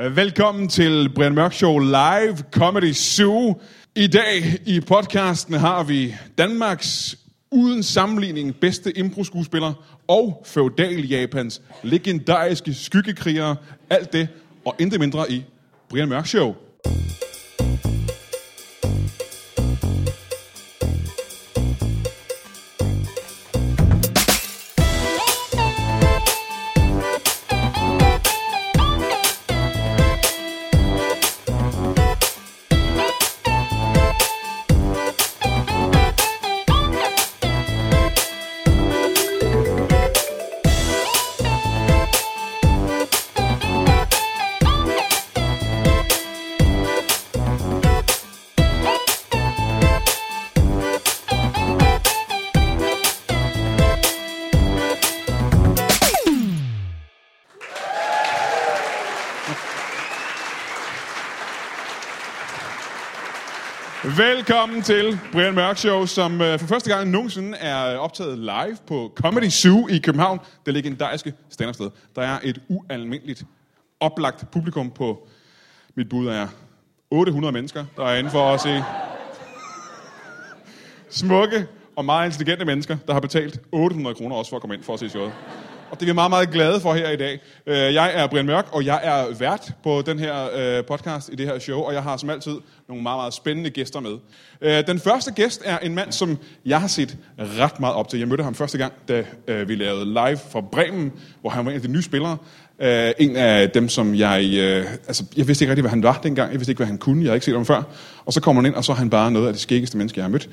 Øh, velkommen til Brian Mørk Show Live Comedy Zoo. I dag i podcasten har vi Danmarks uden sammenligning bedste improskuespiller og feudal Japans legendariske skyggekrigere. Alt det og intet mindre i Brian Mørk Show. Velkommen til Brian Mørk Show, som øh, for første gang nogensinde er optaget live på Comedy Zoo i København, det legendariske stand sted. Der er et ualmindeligt oplagt publikum på, mit bud er 800 mennesker, der er inde for at se smukke og meget intelligente mennesker, der har betalt 800 kroner også for at komme ind for at se showet. Og det er vi meget, meget glade for her i dag. Øh, jeg er Brian Mørk, og jeg er vært på den her øh, podcast i det her show, og jeg har som altid nogle meget, meget spændende gæster med. Øh, den første gæst er en mand, som jeg har set ret meget op til. Jeg mødte ham første gang, da vi lavede live fra Bremen, hvor han var en af de nye spillere. En af dem, som jeg... Altså, jeg vidste ikke rigtig, hvad han var dengang. Jeg vidste ikke, hvad han kunne. Jeg har ikke set ham før. Og så kommer han ind, og så er han bare noget af det skæggeste menneske, jeg har mødt.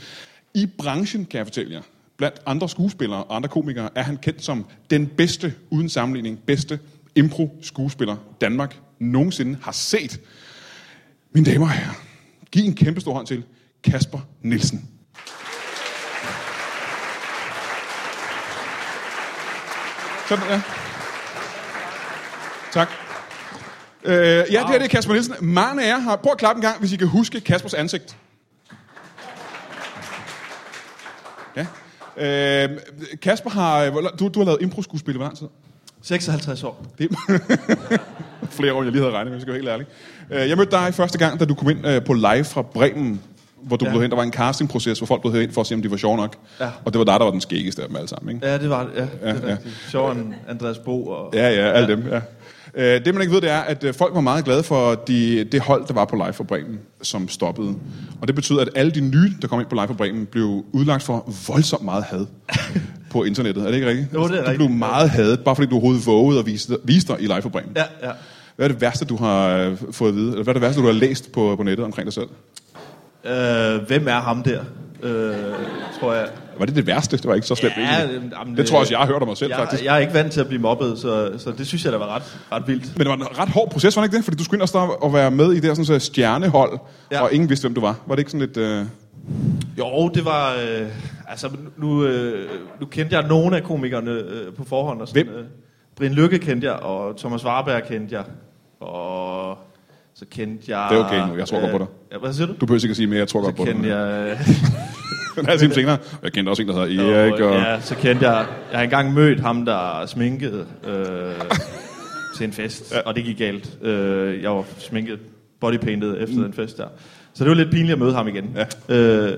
I branchen, kan jeg fortælle jer, blandt andre skuespillere og andre komikere er han kendt som den bedste, uden sammenligning, bedste impro-skuespiller Danmark nogensinde har set. Mine damer og herrer, giv en kæmpe stor hånd til Kasper Nielsen. Sådan, ja. Tak. Øh, ja, det her det er Kasper Nielsen. Mange af jer har... Prøv at klappe en gang, hvis I kan huske Kaspers ansigt. Øh, Kasper har... Du, du har lavet impro-skuespil i hvor lang tid? 56 år. Det flere år, jeg lige havde regnet med, hvis jeg skal være helt ærlig. Øh, jeg mødte dig første gang, da du kom ind øh, på live fra Bremen, hvor du ja. blev hen. Der var en castingproces, hvor folk blev hen for at se, om de var sjove nok. Ja. Og det var dig, der var den skæggeste af dem alle sammen, ikke? Ja, det var det. Ja, det ja, ja. Sjovere Andreas Bo og... Ja, ja, alle ja. dem, ja. Øh, det man ikke ved, det er, at øh, folk var meget glade for de, det hold, der var på Live for Bremen, som stoppede. Og det betyder, at alle de nye, der kom ind på Live for Bremen, blev udlagt for voldsomt meget had på internettet. Er det ikke rigtigt? Jo, det er rigtigt. Du blev meget hadet, bare fordi du overhovedet vågede at vise, vise dig i Live for Bremen. Ja, ja. Hvad er det værste, du har øh, fået at vide? Eller hvad er det værste, du har læst på, på nettet omkring dig selv? Øh, hvem er ham der? Øh, tror jeg. Var det det værste? Det var ikke så slemt ja, egentlig. Jamen, det tror jeg også, jeg har hørt om mig selv, jeg, faktisk. Jeg er ikke vant til at blive mobbet, så, så det synes jeg, der var ret, ret vildt. Men det var en ret hård proces, var det ikke det? Fordi du skulle ind og, og være med i det her sådan, så stjernehold, ja. og ingen vidste, hvem du var. Var det ikke sådan lidt... Øh... Jo, det var... Øh, altså, nu, øh, nu kendte jeg nogle af komikerne øh, på forhånd. Og sådan, hvem? Øh, Brian Lykke kendte jeg, og Thomas Warberg kendte jeg, og så kendte jeg... Det er okay nu, jeg tror øh, godt på dig. Ja, hvad siger du? Du behøver ikke at sige mere, jeg tror så godt på dig. Så kendte jeg... Den her time senere. Jeg kendte også en, der hedder Erik. Og... Ja, så kendte jeg... Jeg har engang mødt ham, der sminkede øh, til en fest, ja. og det gik galt. Øh, jeg var sminket bodypainted efter mm. den fest der. Så det var lidt pinligt at møde ham igen. Ja. Øh,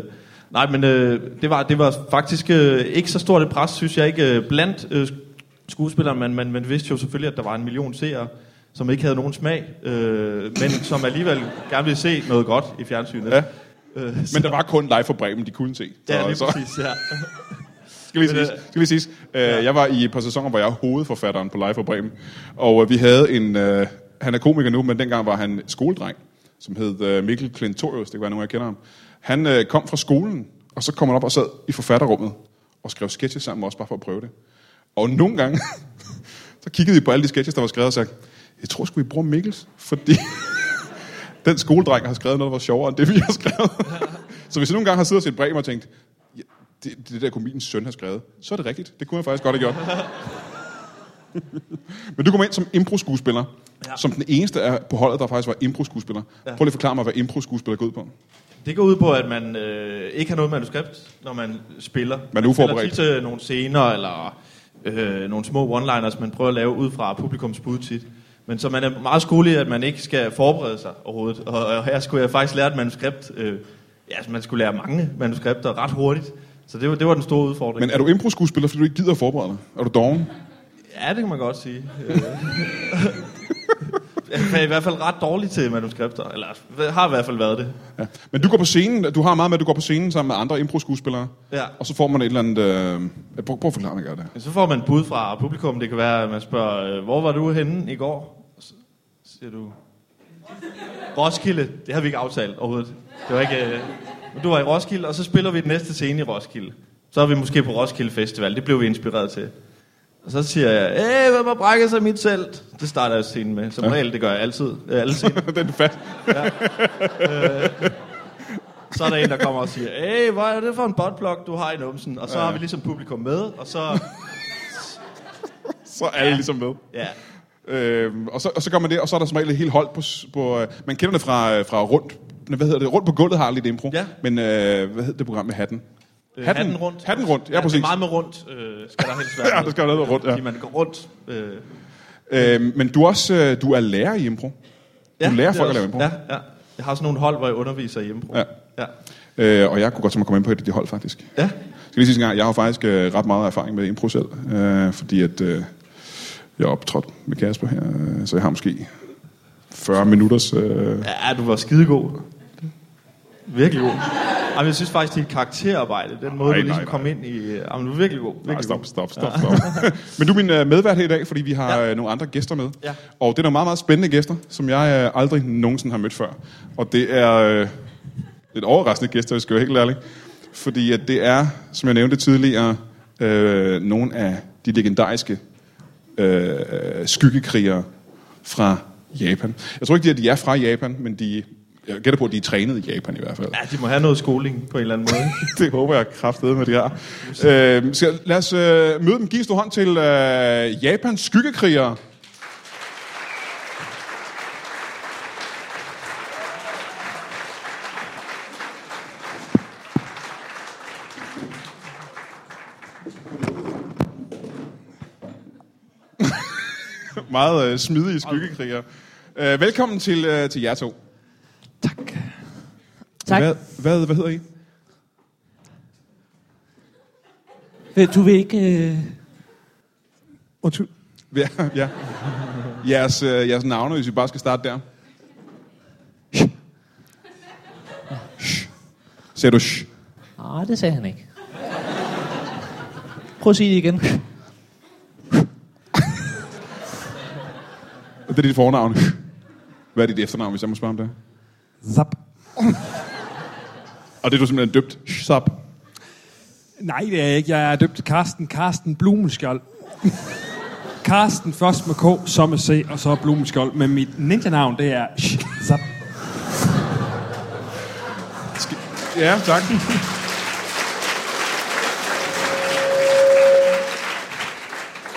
nej, men øh, det, var, det var faktisk øh, ikke så stort et pres, synes jeg ikke, øh, blandt øh, skuespillere, men man, man vidste jo selvfølgelig, at der var en million seere, som ikke havde nogen smag, øh, men som alligevel gerne ville se noget godt i fjernsynet. Ja. Øh, Men der var kun live for Bremen, de kunne se. Så, ja, lige så. præcis, ja. skal vi sige, øh, skal vi sige. Uh, ja. Jeg var i et par sæsoner, hvor jeg er hovedforfatteren på Live for Bremen. Og uh, vi havde en... Uh, han er komiker nu, men dengang var han skoledreng, som hed uh, Mikkel Klintorius. Det kan være nogen, jeg kender ham. Han uh, kom fra skolen, og så kom han op og sad i forfatterrummet og skrev sketches sammen med os, bare for at prøve det. Og nogle gange, så kiggede vi på alle de sketches, der var skrevet og sagde, jeg tror sgu, vi bruger Mikkels, fordi den skoledreng har skrevet noget, der var sjovere end det, vi har skrevet. så hvis jeg nogle gange har siddet og set brev og tænkt, ja, det, det der kunne min søn har skrevet, så er det rigtigt. Det kunne jeg faktisk godt have gjort. Men du kom ind som impro-skuespiller, ja. som den eneste er på holdet, der faktisk var impro-skuespiller. Ja. Prøv lige at forklare mig, hvad impro-skuespiller går ud på. Det går ud på, at man øh, ikke har noget manuskript, når man spiller. Man er uforberedt. Man spiller tit nogle scener, eller øh, nogle små one-liners, man prøver at lave ud fra publikums bud tit. Men så man er meget skolig, at man ikke skal forberede sig overhovedet. Og, og her skulle jeg faktisk lære et manuskript. Øh, ja, altså, man skulle lære mange manuskripter ret hurtigt. Så det var, det var den store udfordring. Men er du impro-skuespiller, fordi du ikke gider at forberede dig? Er du doven? Ja, det kan man godt sige. Jeg er i hvert fald ret dårlig til manuskripter. Eller har i hvert fald været det. Ja. Men du går på scenen, du har meget med, at du går på scenen sammen med andre impro-skuespillere. Ja. Og så får man et eller andet... Øh, prøv, prøv at forklare mig, gør det. Så får man et bud fra publikum. Det kan være, at man spørger, øh, hvor var du henne i går? Så siger du... Roskilde. Det har vi ikke aftalt overhovedet. Det var ikke... Øh, du var i Roskilde, og så spiller vi den næste scene i Roskilde. Så er vi måske på Roskilde Festival. Det blev vi inspireret til. Og så siger jeg, Æh, hvem har brækket sig i mit telt? Det starter jeg scenen med. Som ja. regel, det gør jeg altid. Øh, alle. Den er fat. Ja. Øh, så er der en, der kommer og siger, Æh, hvad er det for en botplug, du har i numsen? Og så Ja. har vi ligesom publikum med, og så... Så er alle ligesom med. Ja, Øhm, og, så, og så gør man det, og så er der som regel et helt hold på... på øh, man kender det fra, øh, fra rundt... Hvad hedder det? Rundt på gulvet har lidt impro. Ja. Men øh, hvad hedder det program med hatten? Øh, hatten rundt. Hatten rundt, ja, ja præcis. det er meget med rundt, øh, skal der helst være. Ja, der skal være noget med rundt, ja. Fordi man går rundt. Øh, Øhm, men du også øh, du er lærer i impro. ja, lærer det er folk at også- lave impro? Ja, ja. Jeg har sådan nogle hold, hvor jeg underviser i impro. Ja. ja. Øh, og jeg kunne godt tænke mig at komme ind på et af de hold, faktisk. Ja. Jeg skal lige sige en gang, jeg har faktisk øh, ret meget erfaring med impro selv, øh, fordi at øh, jeg er optrådt med Kasper her, øh, så jeg har måske 40 minutters... Øh, Ja, du var skidegod. Virkelig god. Jamen, jeg synes faktisk, dit karakterarbejde, den måde, Nej, du ligesom nej, kom nej. ind i... Jamen, du er virkelig god. Virkelig Nej, stop, stop, stop, stop. Men du er min øh, medvært her i dag, fordi vi har Ja. øh, nogle andre gæster med. Ja. Og det er nogle meget, meget spændende gæster, som jeg øh, aldrig nogensinde har mødt før. Og det er lidt overraskende gæster, hvis jeg skal være helt ærlig. Fordi at det er, som jeg nævnte tidligere, øh, nogle af de legendariske øh, skyggekrigere fra Japan. Jeg tror ikke, at de er fra Japan, men de, jeg gætter på, at de er trænet i Japan i hvert fald. Ja, de må have noget skoling på en eller anden måde. det håber jeg kraftedeme med, de har. Øh, skal, lad os øh, møde dem. Giv en stor hånd til øh, Japans skyggekrigere. Meget øh, smidige skyggekrigere. Øh, velkommen til, øh, til jer to. Tak. Hvad, hvad, hvad hedder I? Ved- Du vil ikke... Øh... Undskyld. Ja, ja. Jeres, øh, jeres navne, hvis vi bare skal starte der. Ser du sh? Nej, det sagde han ikke. Prøv at sige det igen. Det er dit fornavn. Hvad er dit efternavn, hvis jeg må spørge om det? Zap. Og det er du simpelthen døbt Sap. Nej, det er jeg ikke. Jeg er døbt Karsten. Karsten Blumeskjold. Karsten først med K, så med C, og så Blumeskjold. Men mit ninja-navn, det er Zap. Ja, tak.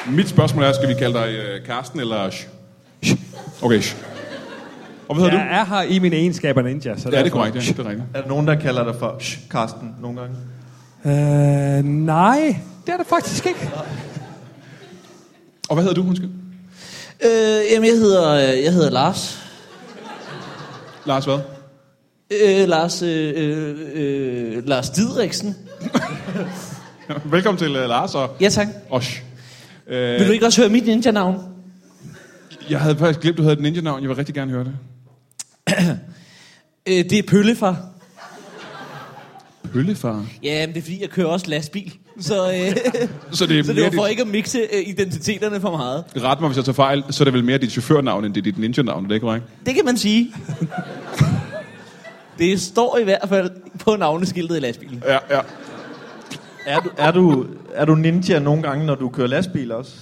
Mit spørgsmål er, skal vi kalde dig øh, Karsten eller? Okay. Og hvad hedder du? Jeg er her i mine egenskaber ninja. Så Ja, det er derfor- korrekt, ja. Det er rigtigt. er der nogen, der kalder dig for Shh, Karsten nogle gange? Øh, nej, det er det faktisk ikke. Og hvad hedder du, undskyld? Øh, jamen, jeg hedder, øh, jeg hedder Lars. Lars hvad? Øh, Lars, øh, øh, øh, Lars Didriksen. Velkommen til uh, Lars og Ja, tak. Osh. Vil du ikke også høre mit ninja-navn? Jeg havde faktisk glemt, du havde et ninja-navn. Jeg vil rigtig gerne høre det. Øh, det er Pøllefar. Pøllefar. Ja, men det er fordi, jeg kører også lastbil. Så, øh, Så det er så det var for dit, ikke at mixe øh, identiteterne for meget. ret mig, hvis jeg tager fejl, så er det vel mere dit chaufførnavn, end det er dit ninja-navn, er det ikke korrekt? Det kan man sige. det står i hvert fald på navneskiltet i lastbilen. Ja, ja. Er du, er, du, er du ninja nogle gange, når du kører lastbil også?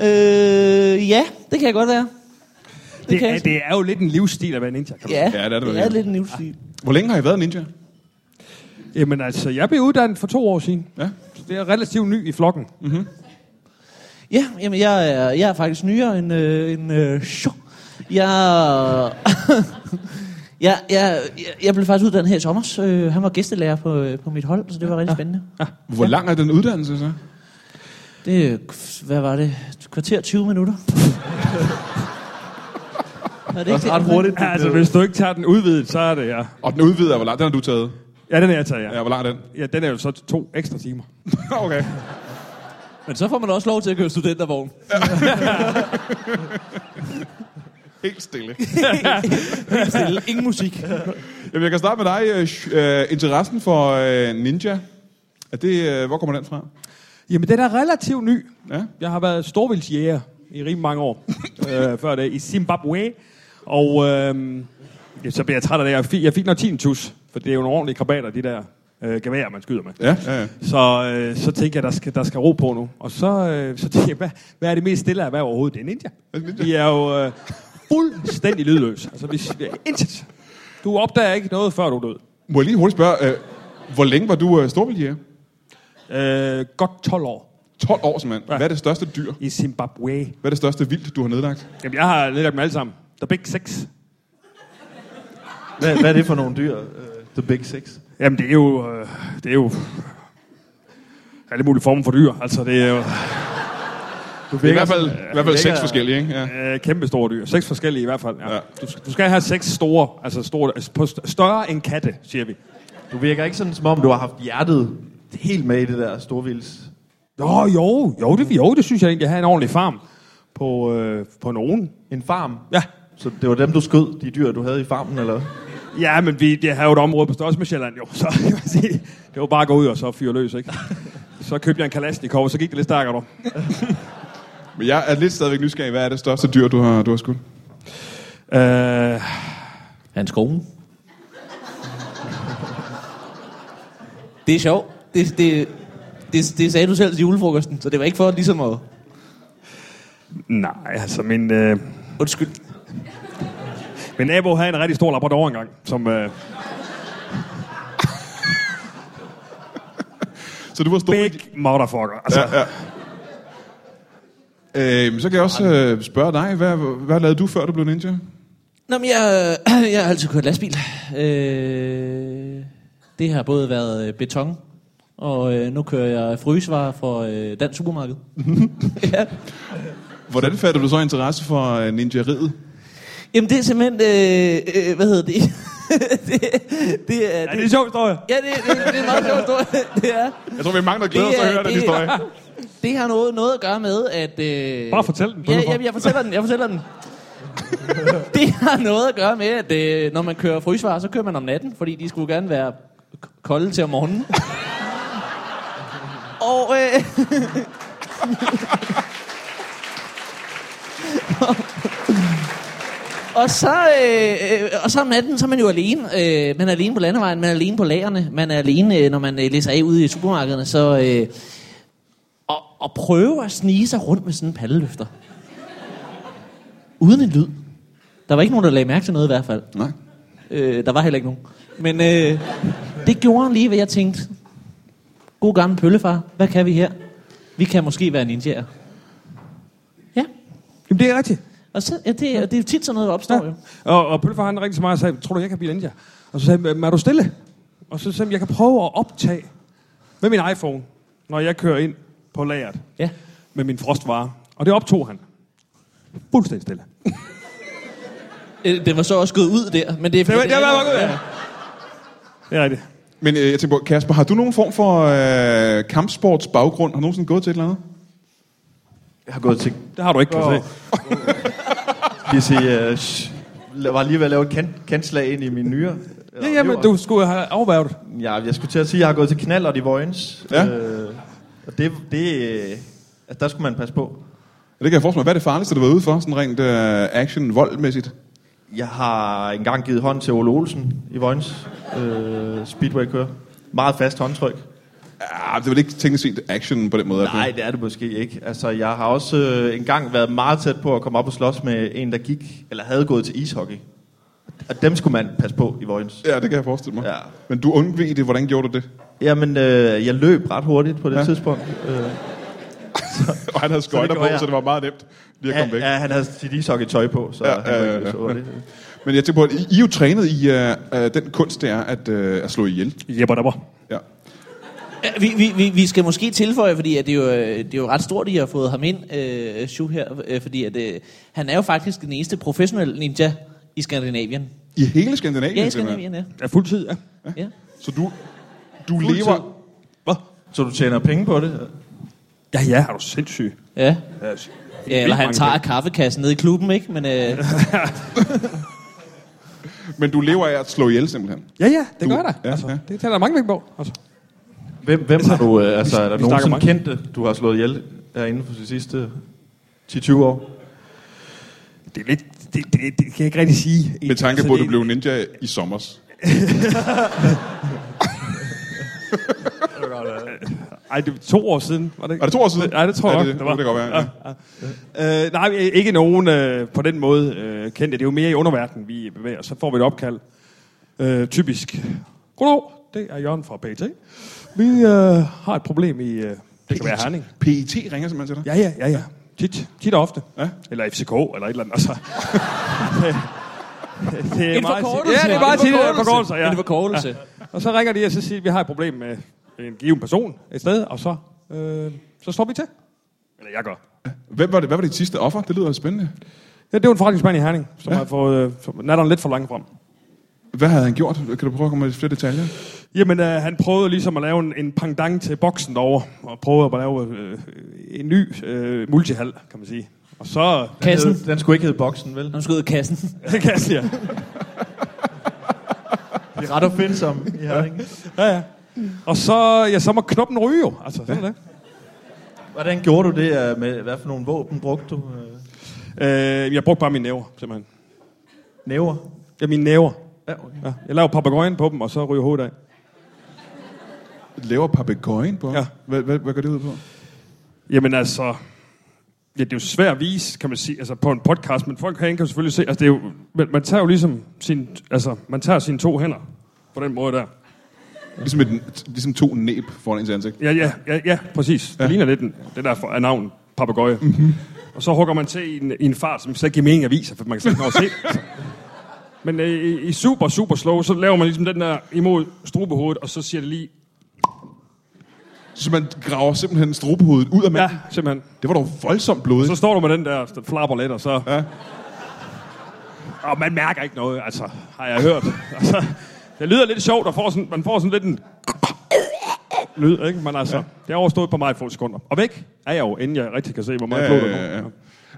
Øh, ja, det kan jeg godt være. Det, Det kan er, det er jo lidt en livsstil at være ninja. Kan Ja, Ja, det er det vel, det ja. er lidt en livsstil. Hvor længe har I været ninja? Jamen altså, jeg blev uddannet for to år siden. Ja. Så det er relativt ny i flokken. Ja, jamen jeg er, jeg er faktisk nyere end, øh, end øh, Shaw. Jeg, jeg, jeg, jeg, jeg blev faktisk uddannet her i sommer. Øh, han var gæstelærer på, øh, på mit hold, så det var rigtig spændende. Hvor lang er den uddannelse så? Det, hvad var det? Et kvarter 20 minutter. Er det ikke Ret hurtigt. Ja, altså, hvis du ikke tager den udvidet, så er det, ja. Og den udvider, hvor langt den har du taget? Ja, den er jeg taget, Ja, ja. hvor lang er den? Ja, den er jo så to ekstra timer. okay. Men så får man også lov til at køre studentervogn. Helt stille. Helt stille. Ingen musik. Jamen, jeg kan starte med dig. Øh, øh, interessen for øh, ninja. Er det, øh, hvor kommer den fra? Jamen, den er relativt ny. Ja. Jeg har været storvildsjæger i rimelig mange år. øh, før det, i Zimbabwe. Og øh, ja, så blev jeg træt af det. Jeg fik, jeg fik noget tinnitus, for det er jo nogle ordentlige krabater, de der øh, geværer, man skyder med. Ja, ja, ja. Så, øh, så tænkte jeg, der skal, der skal ro på nu. Og så, øh, så tænkte jeg, hvad, hvad er det mest stille erhverv overhovedet? Det er ninja. Vi er jo øh, fuldstændig lydløse. Altså, vi vi er intet. Du opdager ikke noget, før du er død. Må jeg lige hurtigt spørge, øh, hvor længe var du øh, storvildjæger? Øh, godt 12 år 12 år simpelthen. Ja. Hvad er det største dyr? i Zimbabwe. Hvad er det største vildt, du har nedlagt? Jamen, jeg har nedlagt dem alle sammen. The Big Six. Hvad, hvad er det for nogle dyr? Uh, the Big Six? Jamen, det er jo... Øh, det er jo... Alle mulige former for dyr. Altså, det er jo Du Det er i hvert fald, i hvert fald virker- seks forskellige, ikke? Ja. øh, kæmpe store dyr. Seks forskellige i hvert fald. Ja. Ja. Du, du skal have seks store, altså store, på større end katte, siger vi. Du virker ikke sådan, som om du har haft hjertet helt med i det der storvilds. Jo, jo, jo, det, jo, det synes jeg egentlig, at have en ordentlig farm på, øh, på nogen. En farm. Ja. Så det var dem, du skød, de dyr, du havde i farmen, eller hvad? Ja, men vi det har jo et område på størrelse med Sjælland, jo. Så kan man sige, det var bare at gå ud og så fyre løs, ikke? Så købte jeg en Kalashnikov, og så gik det lidt stærkere, dog. Men jeg er lidt stadigvæk nysgerrig. Hvad er det største dyr, du har, du har skudt? Øh, Hans kone. Det er sjovt. Det, det, det, det sagde du selv til julefrokosten, så det var ikke for ligesom at... nej, altså min, øh, Undskyld. Min nabo havde en rigtig stor labrador engang, som... Øh, Så du var stor... big motherfucker. Altså, Ja, ja. Øh, så kan jeg også øh, spørge dig, hvad, hvad lavede du, før du blev ninja? Nå, men jeg, jeg har altid kørt lastbil. Øh, det har både været øh, beton, og øh, nu kører jeg frysevarer for øh, Dansk Supermarked. ja. Hvordan fattede du så interesse for øh, ninjariet? Jamen, det er simpelthen... Øh, øh, hvad hedder det? det, det er... ja, det er en sjov historie. Ja, det, det, det er en meget sjov historie. Det er. Jeg tror, vi er mange, der glæder os at høre den historie. Det har noget, noget at gøre med, at... Øh, Bare fortæl den, Ja, ja, jeg fortæller den, jeg fortæller den. det har noget at gøre med, at øh, når man kører frysvarer, så kører man om natten, fordi de skulle gerne være kolde til om morgenen. Og... Øh, Og så, øh, øh, og så om natten, så er man jo alene. Øh, man er alene på landevejen, man er alene på lagerne, man er alene, øh, når man øh, læser af ude i supermarkederne. Så øh, og, og prøve at snige sig rundt med sådan en paddeløfter. Uden en lyd. Der var ikke nogen, der lagde mærke til noget i hvert fald. Nej. Øh, der var heller ikke nogen. Men øh, det gjorde han lige, hvad jeg tænkte. God gammel pøllefar, hvad kan vi her? Vi kan måske være ninjaer. Ja, Jamen, det er rigtigt. Og så, ja, det, er- det er jo tit sådan noget, der opstår ja. jo. Og, og Pølfar han ringte til mig og sagde, tror du, jeg kan blive ninja? Og så sagde han, er du stille? Og så sagde han, jeg kan prøve at optage med min iPhone, når jeg kører ind på lageret Ja. med min frostvarer. Og det optog han. Fuldstændig stille. Øh, Det var så også gået ud der, men det er... Det var- det var gået ud, ja. Det er rigtigt. Men øh, jeg tænker på, Kasper, har du nogen form for øh, kampsports baggrund? Har du nogensinde gået til et eller andet? Jeg har gået til... Det har du ikke, kan jeg Åh. se. Vi sige, uh, sh, jeg var lige ved at lave et kant, kantslag ind i mine nyrer. Ja, jamen, du skulle have afværget. Ja, jeg skulle til at sige, at jeg har gået til knald i Vojens. Ja. Øh, og det, det, altså, der skulle man passe på. Ja, det kan jeg forestille mig. Hvad er det farligste, du har været ude for? Sådan rent øh, action-voldmæssigt? Jeg har engang givet hånd til Ole Olsen i Vojens. Øh, speedway kører. Meget fast håndtryk. Ja, det er vel ikke teknisk set action på den måde. det? Nej, det er det måske ikke. Altså, jeg har også øh, engang været meget tæt på at komme op og slås med en, der gik, eller havde gået til ishockey. Og dem skulle man passe på i Vojens. Ja, det kan jeg forestille mig. Ja. Men du undvig det. Hvordan gjorde du det? Jamen, øh, jeg løb ret hurtigt på det Ja. tidspunkt. Øh, Og han havde skøjter på, jeg. så det var meget nemt lige at ja, komme væk. ja, han havde sit ishockey-tøj på, så Ja, han ja, var ja, ja. så hurtigt. Men jeg tænker på, at I, I er jo trænet i uh, uh, den kunst, det er at, uh, at slå ihjel. Jebber dabber. Ja. Ja, Vi, vi, vi, vi skal måske tilføje, fordi at det, er jo, øh, det er jo ret stort, at I har fået ham ind, øh, Shu her, øh, fordi at, øh, han er jo faktisk den eneste professionelle ninja i Skandinavien. I hele Skandinavien? Ja, i. Skandinavien, ja. Ja, fuldtid, ja. ja. Så du, du lever... Hvad? Så du tjener penge på det? Ja, ja, er du sindssyg. ja. Ja, Ja, eller han tager penge. kaffekassen ned i klubben, ikke? Men øh, Men du lever af at slå ihjel, simpelthen. Ja, ja, det Du- gør der. ja, altså, ja. Det tager der mange penge på. Altså. Hvem, hvem har du, øh, altså, er der nogen sådan mange. kendte, du har slået ihjel her inden for de sidste 10-20 år? Det er lidt... Det, det, det, kan jeg ikke rigtig sige. Med tanke Altså, på, at du det- blev ninja i sommers. Ej, det er to år siden, var det ikke? Er det to år siden? Nej, det tror jeg ja, nok, det, det var. Det kan godt være, ja. Øh, nej, ikke nogen øh, på den måde øh, kendte. Det er jo mere i underverdenen, vi bevæger os. Så får vi et opkald. Øh, typisk. Goddag, det er Jørgen fra PET. Vi øh, har et problem i... Øh, det kan være Herning. PET ringer simpelthen til dig? Ja, ja, ja, ja. Tit, tit og ofte. Ja. Eller FCK, eller et eller andet. Altså. det, det er en forkortelse. Ja, det er meget tit en forkortelse. Ja. En forkortelse. Ja. Og så ringer de og så siger, at vi har et problem med en given person et sted, og så, øh, så står vi til. Eller jeg gør. Hvem var det, hvad var dit sidste offer? Det lyder spændende. Ja, det var en forretningsmand i Herning, som Ja. har fået øh, natteren lidt for langt frem. Hvad havde han gjort? Kan du prøve at komme med flere detaljer? Jamen, øh, han prøvede ligesom at lave en, en pendant til boksen derovre, og prøvede at lave øh, en ny øh, multihal, kan man sige. Og så... Kassen. Den, den skulle ikke hedde boksen, vel? Han skal ud af kassen. Det kan jeg sige. De er ret opfindsomme i Herning. Ja, ja. Og så, ja, så må knoppen ryge jo. Altså, sådan er det. Hvordan gjorde du det? øh, Med, hvad for nogle våben brugte du? Øh, Øh, jeg brugte bare mine næver, simpelthen. Næver? Ja, mine næver. Ja, okay. Ja. Jeg laver papagøjen på dem, og så ryger hovedet af. Laver papegøjen på? Ja. Hvad, hvad, hvad går det ud på? Jamen altså... Ja, det er jo svært at vise, kan man sige, altså på en podcast, men folk herinde kan selvfølgelig se, altså det er jo, man, man tager jo ligesom sin, altså man tager sine to hænder på den måde der. Ligesom, et, ligesom to næb foran ens ansigt. Ja, ja, ja, ja præcis. Ja. Det ligner lidt den, det der er navn, papagøje. Mm-hmm. Og så hugger man til i en, i en fart, som slet ikke giver mening at vise, for man kan slet ikke nå at se. Men øh, i, i super, super slow, så laver man ligesom den der imod strubehovedet, og så siger det lige, Så man graver simpelthen strubehovedet ud af ja, manden. simpelthen. Det var dog voldsomt blodigt. Så står du med den der, der flapper lidt, og så... Ja. Og man mærker ikke noget, altså, har jeg hørt. Altså, det lyder lidt sjovt, og får sådan, man får sådan lidt en lyd, ikke? Men altså, ja. det er overstået på meget få sekunder. Og væk er jeg jo, inden jeg rigtig kan se, hvor meget Ja, blod der ja, ja, ja.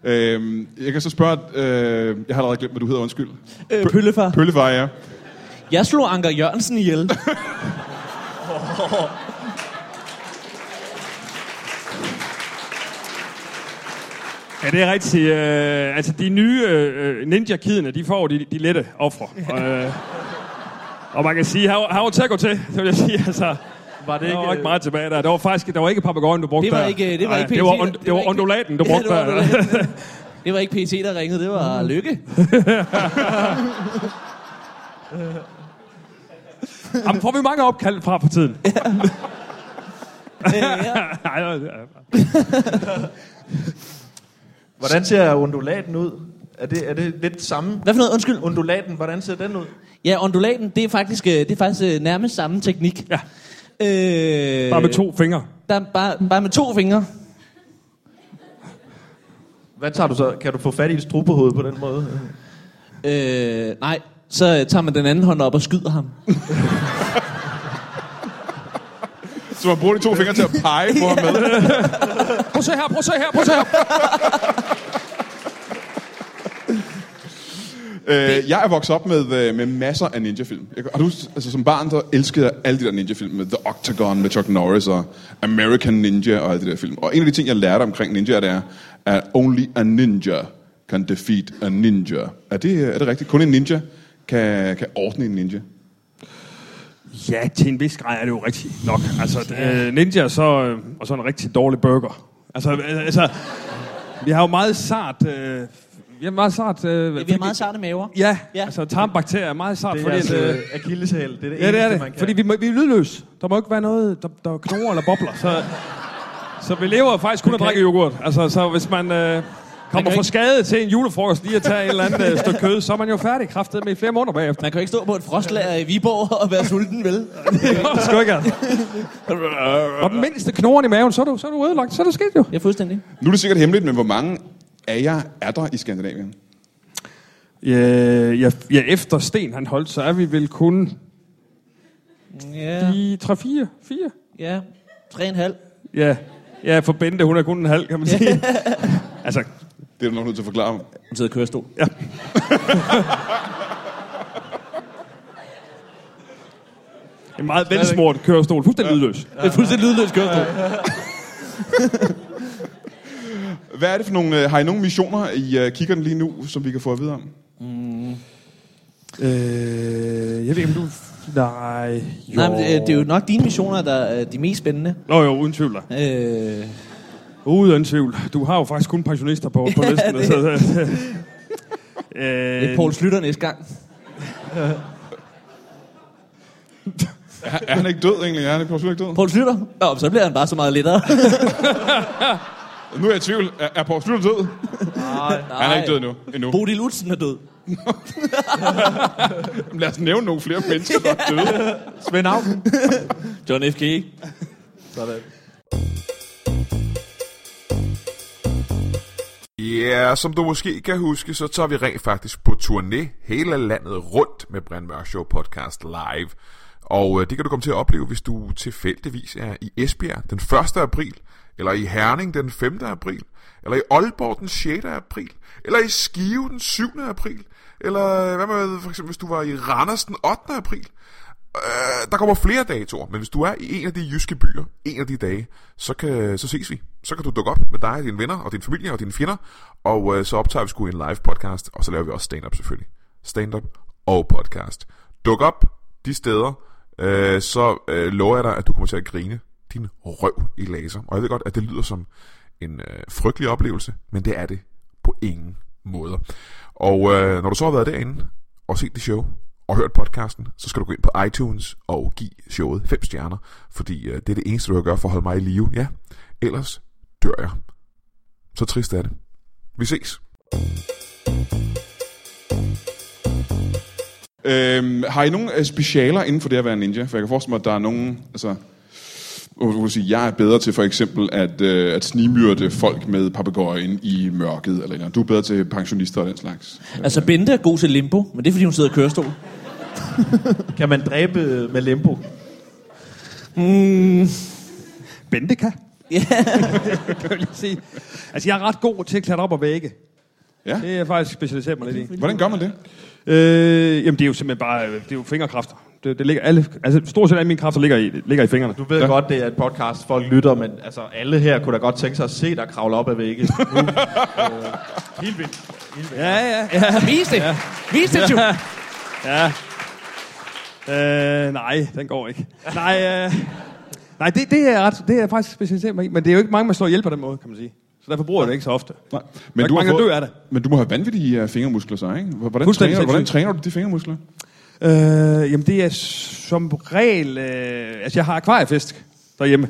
Øhm, jeg kan så spørge, øh, jeg har allerede glemt, hvad du hedder, undskyld. Øh, Pøllefar. Pøllefar, ja. Jeg slog Anker Jørgensen ihjel. Ja, det er rigtigt. Øh, altså, de nye øh, ninja-kidene, de får de, de lette ofre. øh, og man kan sige, her, her var til at gå til, det vil jeg sige. Altså, Var det der var ikke... ikke meget tilbage der. Det var faktisk, der var ikke papagøjen, du brugte Det var der. ikke, det var Nej, ikke det var, PT, on, det det var var ikke- ondulaten, du Ja, brugte det var der. Det var ikke PT, der ringede, det var Lykke. Jamen, får vi mange opkald fra for tiden. Øh, ja. Hvordan ser undulaten ud? Er det, er det lidt samme? Hvad for noget? Undskyld. Undulaten, hvordan ser den ud? Ja, undulaten, det er faktisk, øh, det er faktisk øh, nærmest samme teknik. Ja. Øh, Bare med to fingre. Der, er bare, bare med to fingre. Hvad tager du så? Kan du få fat i et strubehoved på den måde? Øh, nej, så tager man den anden hånd op og skyder ham. Så man bruger de to fingre til at pege på ham med. Prøv at se her, prøv at se her, prøv at se her. Øh, jeg er vokset op med, øh, med masser af ninjafilm. Jeg, og du, altså, som barn så elskede jeg alle de der ninja-film med The Octagon med Chuck Norris og American Ninja og alle de der film. Og en af de ting, jeg lærte omkring ninja, det er, at only a ninja can defeat a ninja. Er det, er det rigtigt? Kun en ninja kan, kan ordne en ninja? Ja, til en vis grad er det jo rigtigt nok. Altså, øh, ninja så, øh, og så en rigtig dårlig burger. Altså, øh, altså vi har jo meget sart... Øh, vi har meget sart... Øh, Vi har meget sarte maver. Ja, Ja. ja, altså tarmbakterier er meget sart, Det er fordi... altså at, øh, akilleshæl. Det er det ja, det er eneste, man det. kan. Fordi vi, må, vi er lydløse. Der må ikke være noget, der, der knurrer eller bobler. Så, så vi lever faktisk kun af at drikke yoghurt. Altså, så hvis man... Øh, kommer kan for ikke- skade til en julefrokost lige at tage et eller andet øh, stykke kød, så er man jo færdig kraftet med i flere måneder bagefter. Man kan jo ikke stå på et frostlager i Viborg og være sulten, vel? Det skal ikke altså. Og den mindste knoren i maven, så er du, så er du ødelagt. Så er det sket jo. Ja, fuldstændig. Nu er det sikkert hemmeligt, men hvor mange af jer er der i Skandinavien? Ja, ja, ja, efter Sten han holdt, så er vi vel kun Ja, i 3, 4, 4. ja. Tre en halv. Ja, ja for Bente, hun er kun en halv, kan man sige. altså, Det er du nok nødt til at forklare. Hun sidder i kørestol. en meget velsmurt kørestol, fuldstændig lydløs. Det er fuldstændig lydløs kørestol. Hvad er det for nogle... øh, Har I nogle missioner, I uh, kigger den lige nu, som vi kan få at vide om? Øh, jeg ved ikke, om du... Nej, jo. Nej, men det, det er jo nok dine missioner, der er de mest spændende. Nå jo, uden tvivl. Øh, Uden tvivl. Du har jo faktisk kun pensionister på, på listen. det- så, øh, det er Poul Slytter næste gang. Er, er han ikke død egentlig? Er han ikke, ikke død? Poul Slytter? Nå, så bliver han bare så meget lettere. Nu er jeg i tvivl. Er, er Poul Slytter død? Nej, Han er ikke død endnu. endnu. Bodil Lutzen er død. Jamen, Lad os nævne nogle flere mennesker, der er døde. Svend Auken. John F. K. Sådan. Ja, som du måske kan huske, så tager vi rent faktisk på turné hele landet rundt med Brian Mørk Show podcast live. Og øh, det kan du komme til at opleve, hvis du tilfældigvis er i Esbjerg den 1. april, eller i Herning den 5. april, eller i Aalborg den 6. april, eller i Skive den 7. april, eller øh, hvad med for eksempel, hvis du var i Randers den 8. april. Øh, der kommer flere datoer, men hvis du er i en af de jyske byer, en af de dage, så, kan, så ses vi. Så kan du dukke op med dig, dine venner, og din familie og dine fjender, og øh, så optager vi sgu en live podcast, og så laver vi også stand-up selvfølgelig. Stand-up og podcast. Duk op de steder, øh, så øh, lover jeg dig, at du kommer til at grine din røv i laser. Og jeg ved godt, at det lyder som en øh, frygtelig oplevelse, men det er det på ingen måder. Og øh, når du så har været derinde og set det show, og hørt podcasten, så skal du gå ind på iTunes og give showet 5 stjerner, fordi øh, det er det eneste, du kan gøre for at holde mig i live. Ja, ellers dør jeg. Så trist er det. Vi ses. Øhm, har I nogen øh, specialer inden for det at være ninja? For jeg kan forestille mig, at der er nogen... Altså, hvor du kan sige, jeg er bedre til for eksempel at, øh, at snimyrde folk med papegøjen i mørket, eller noget. Du er bedre til pensionister og den slags. Altså, Bente er god til limbo, men det er, fordi hun sidder i kørestol. Kan man dræbe med limbo? Bente kan. Ja. kan jeg lige sige. Altså, jeg er ret god til at klatre op og vægge. Ja. Det er jeg faktisk specialiseret mig lidt i. Hvordan gør man det? Øh, jamen, det er jo simpelthen bare øh, det er jo fingerkræfter. Det, det ligger alle, altså, stort set alle mine kræfter ligger i, ligger i fingrene. Du ved ja. godt, det er et podcast, folk lytter, men altså, alle her kunne da godt tænke sig at se dig kravle op ad vægge. Nu. øh, helt vildt. Ja, ja, ja. Vis det. Vis det, du. ja. Øh, nej, den går ikke. Nej, øh, nej det, det, er ret, det er faktisk specialiseret mig i. Men det er jo ikke mange, man slår ihjel på den måde, kan man sige. Så derfor bruger jeg det ikke så ofte. Nej. Men du mange, der dør af det. Men du må have vanvittige uh, fingermuskler så, ikke? Hvordan træner, hvordan træner du de fingermuskler? Øh, jamen, det er som regel... Øh, altså, jeg har akvariefisk derhjemme.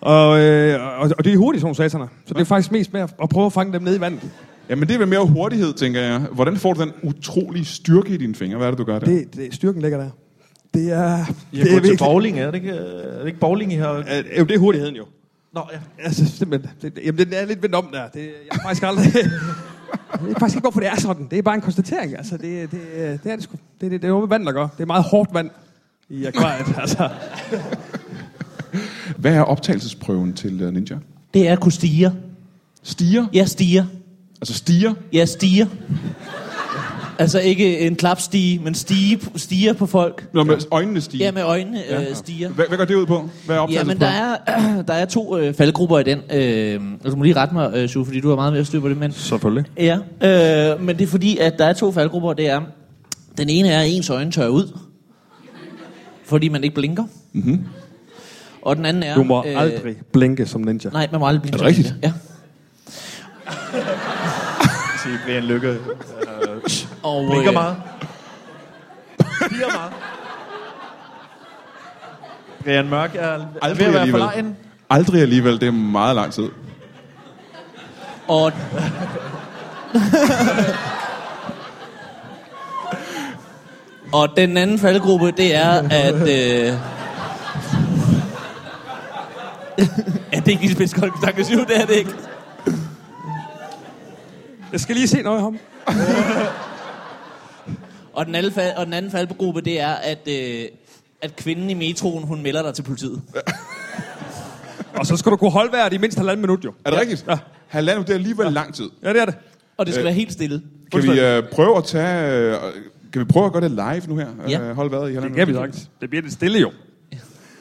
Og, øh, og, og det er hurtigt, sådan sataner. Så det er faktisk mest med at, at prøve at fange dem ned i vandet. Jamen, det er vel mere hurtighed, tænker jeg. Hvordan får du den utrolige styrke i dine fingre? Hvad er det, du gør der? Det, det, styrken ligger der. Det er... Jeg det er er til bowling, er det ikke, er det ikke bowling, I har? Øh, jo, det er hurtigheden jo. Nå, ja. Altså, simpelthen. Det, jamen, den er lidt vendt om der. Det, jeg har faktisk aldrig... Jeg ved faktisk ikke, hvorfor det er sådan. Det er bare en konstatering. Altså, det, det, det er det sgu. Det, det, det er noget med vand, der gør. Det er meget hårdt vand i akvariet. altså. Hvad er optagelsesprøven til uh, ninja? Det er at kunne stige. Stiger? Jeg stiger. Altså stiger? Jeg stiger. Altså ikke en klapstige, men stige, stiger på folk. Når med øjnene stiger? Ja, med øjnene øh, stiger. Hvad, hvad går det ud på? Hvad er Ja, men der er, der er to øh, faldgrupper i den. Øh, du må lige rette mig, øh, Sue, fordi du har meget mere styr på det. Men, Selvfølgelig. ja, øh, men det er fordi, at der er to faldgrupper. Det er, den ene er, at ens øjne tør ud. Fordi man ikke blinker. Mm-hmm. Og den anden er... Du må aldrig blinke som ninja. Nej, man må aldrig blinke. Er det rigtigt? Ja. Sige, Brian Lykke. Og, blinker øh, meget. Stiger meget. Brian Mørk er Aldrig ved at være alligevel. forlegen. Aldrig alligevel. Det er meget lang tid. Og... og den anden faldgruppe, det er, at... Øh... ja, det er ikke lige Spidskold Tankesju, det er det ikke. Jeg skal lige se noget af ham. Og den, anden fald, og den anden faldgruppe, det er, at, øh, at kvinden i metroen, hun melder dig til politiet. Og så skal du kunne holde vejret i mindst halvanden minut, jo. Er det rigtigt? Ja. Halvandet, det er alligevel lang tid. Ja, det er det. Og det skal øh. være helt stille. Kan vi øh, prøve at tage... Øh, kan vi prøve at gøre det live nu her? Ja. Øh, hold vejret i Det halvandet kan vi minut. sagt. Det bliver lidt stille, jo.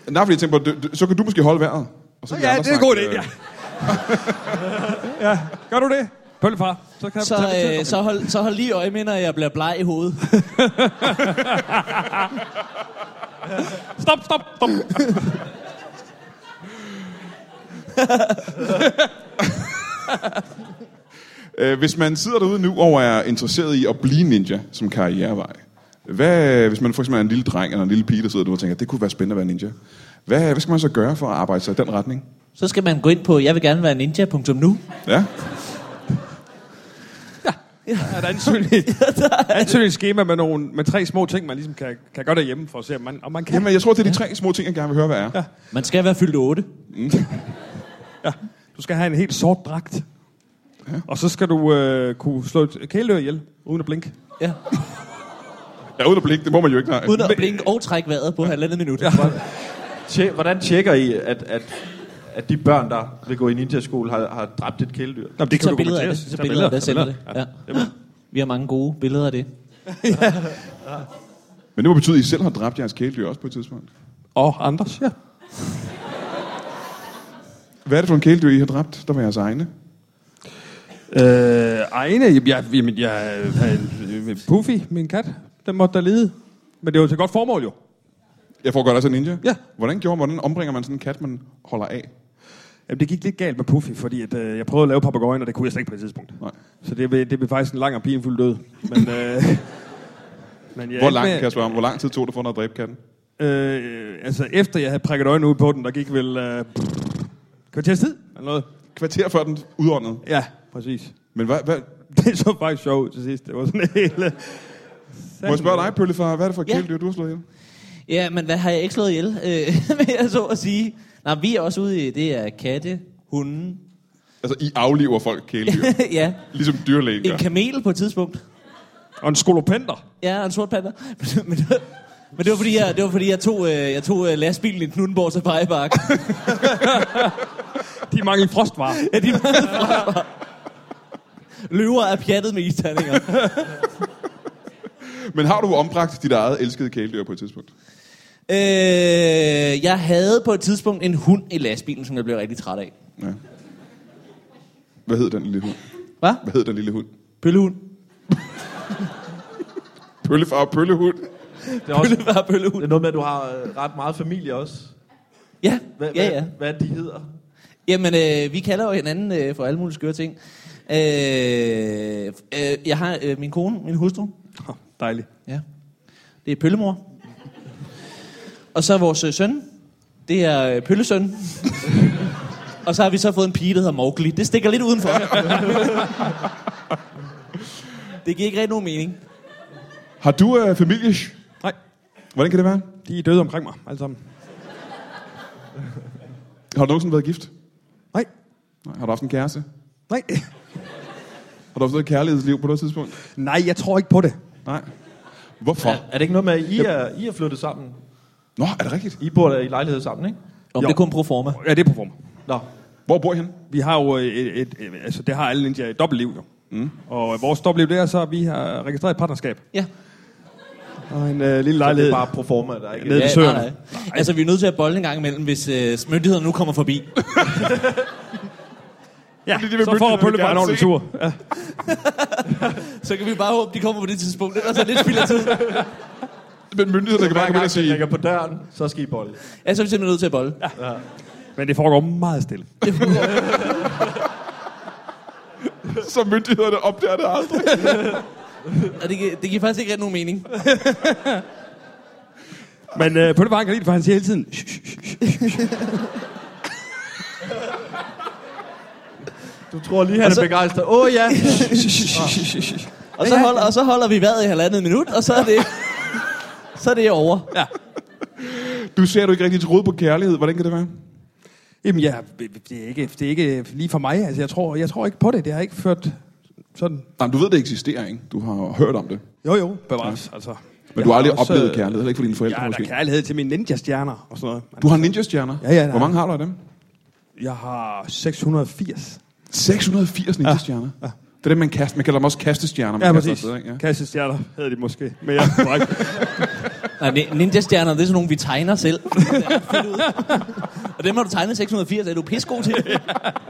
Nej, fordi jeg tænker på, du- du- så kan du måske holde vejret. Og så vi Ja, det er en god idé, snakke, ja. ja, gør du det? Pøllefar. Så kan Så, jeg øh, så, hold, så hold lige øje med, når jeg bliver bleg i hovedet. Stop, stop, stop. Øh, hvis man sidder derude nu og er interesseret i at blive ninja som karrierevej, hvad, hvis man for eksempel er en lille dreng eller en lille pige, der sidder derude og tænker, det kunne være spændende at være ninja. Hvad, hvad skal man så gøre for at arbejde sig i den retning? Så skal man gå ind på, jeg vil gerne være ninja.nu. Ja? Er der ansøgning, ansøgningsskema med, nogle, med tre små ting, man ligesom kan, kan gøre derhjemme, for at se, om man, om man kan. Jamen, jeg tror, det er de tre små ting, jeg gerne vil høre, hvad er. Ja. Man skal være fyldt 8. Du skal have en helt sort dragt. Ja. Og så skal du øh, kunne slå et kæledyr ihjel, uden at blinke. Ja. ja, uden at blikke, det må man jo ikke. Nej. Uden at blinke og trække vejret på halvandet minut. Ja. Hvordan tjekker I, at, at, at de børn, der vil gå i ninja-skole, har, har dræbt et kæledyr? Nå, det Så billeder af det. Så billeder af det, sender det. Ja. Ja. Vi har mange gode billeder af det. Men det må betyde, at I selv har dræbt jeres kæledyr også på et tidspunkt. Og Anders, ja. Hvad er det for en kæledyr, I har dræbt? Der var jeres egne. Øh, Ejne, jeg, jeg, jeg, jeg, jeg, Puffy, min kat, den måtte der lide. Men det var til godt formål jo. Jeg får godt altså ninja. Ja. Hvordan gjorde hvordan ombringer man sådan en kat, man holder af? Jamen, det gik lidt galt med Puffy, fordi at, øh, jeg prøvede at lave papagøjen, og det kunne jeg slet ikke på et tidspunkt. Nej. Så det, blev- det blev faktisk en lang og pinfuld død. Men, øh, men jeg Hvor endte lang, med- kan jeg spørge om, hvor lang tid tog det for at dræbe katten? Øh, altså, efter jeg havde prikket øjnene ud på den, der gik vel øh, kvarters tid, eller noget. Kvarter før den udåndede. Ja, præcis. Men hvad, hvad, Det så faktisk sjovt ud til sidst. Det var sådan helt... øh, må jeg spørge dig, Pøllefar, hvad er det for et Ja. kæledyr, du har slået ihjel? Ja, men hvad har jeg ikke slået ihjel, øh, vil jeg så at sige. Nej, vi er også ude i, det er katte, hunde. Altså, I afliver folk kæledyr. ja, ligesom dyrlægen en kamel på et tidspunkt. Og en skolopenter. Ja, og en sort panda. men, men, det var- men det var fordi, jeg, det var, fordi jeg tog, øh, jeg tog øh, lastbilen i Knuttenborg Safaripark. De mangler frostvarer. ja, de Løver er pjattet med isterninger. Men har du ombragt dit eget elskede kæledyr på et tidspunkt? Øh, jeg havde på et tidspunkt en hund i lastbilen, som jeg blev rigtig træt af. Ja. Hvad hed den lille hund? Hvad? Hvad hed den lille hund? Pøllehund. Pøllefar og pøllehund. Det er, også, Pøllefar pøllehund. det er noget med, at du har øh, ret meget familie også. Ja, Hvad, ja, ja. Hvad, hvad de hedder? Jamen, øh, vi kalder jo hinanden øh, for alle mulige skøre ting. Øh, øh, jeg har øh, min kone, min hustru. Oh, dejligt. Ja. Det er pøllemor. Og så vores øh, søn. Det er øh, pøllesøn. Og så har vi så fået en pige, der hedder Mowgli. Det stikker lidt udenfor. det giver ikke rigtig nogen mening. Har du øh, familie? Nej, Hvordan kan det være? de er døde omkring mig, alle sammen. Har du nogensinde været gift? Nej, Nej. Har du haft en kæreste? nej. Har du haft et kærlighedsliv på noget tidspunkt? Nej, jeg tror ikke på det. Nej. Hvorfor? Er, er det ikke noget med, at I er, I er flyttet sammen? Nå, er det rigtigt? I bor der i lejlighed sammen, ikke? Om Jo. det er kun pro forma. Ja, det er på form. Nå. Hvor bor I henne? Vi har jo et, et, et, altså det har alle ninja et dobbeltliv jo. Mm. Og vores dobbeltliv det er så, at vi har registreret et partnerskab. Ja. Og en øh, lille Så det lejlighed. er bare pro forma, der er ikke... Nede ja søerne. nej, nej. Altså, vi er nødt til at bolde en gang imellem, hvis øh, myndighederne nu kommer forbi. Ja, Fordi de vil så får myndighederne Pølle bare en ordentlig tur. Ja. Så kan vi bare håbe, de kommer på det tidspunkt. Ellers er det lidt spild af tid. Men myndighederne kan bare komme ind og sige, ringer på døren, så skal I bolle. Ja, så er vi simpelthen nødt til at bolde. Ja. Men det foregår meget stille. så myndighederne opdager det aldrig. Og det, gi- det giver faktisk ikke rigtig nogen mening. Men øh, Pølle bare kan lide det, for han siger hele tiden... "Shh, shh, shh, shh." Du tror lige, han er begejstret. Åh oh, ja. Og så, holder, og så holder vi vejret i halvandet minut, og så er det, så er det over. Ja. Du ser du ikke rigtig troet på kærlighed. Hvordan kan det være? Jamen, ja, det er, ikke, det er ikke lige for mig. Altså, jeg tror, jeg tror ikke på det. Det har ikke ført sådan... Nej, du ved, det eksisterer, ikke? Du har hørt om det. Jo, jo, bevares. Ja. Altså, Men jeg du har aldrig også, oplevet kærlighed, heller ikke for dine forældre Jeg har måske. da kærlighed til mine ninja-stjerner og sådan noget. Du har ninja-stjerner? Ja, ja, Hvor mange har du af dem? Jeg har 680. 680 ninja-stjerner? Ja. Det er det, man kaster. Man kalder dem også kastestjerner. man Ja, kaster præcis. afsted, ikke? Ja. Kassestjerner hedder de måske. Men ja, korrekt. Nej, ni- ninja-stjerner, det er sådan nogle, vi tegner selv. Og dem har du tegnet 680, er du pissegod til.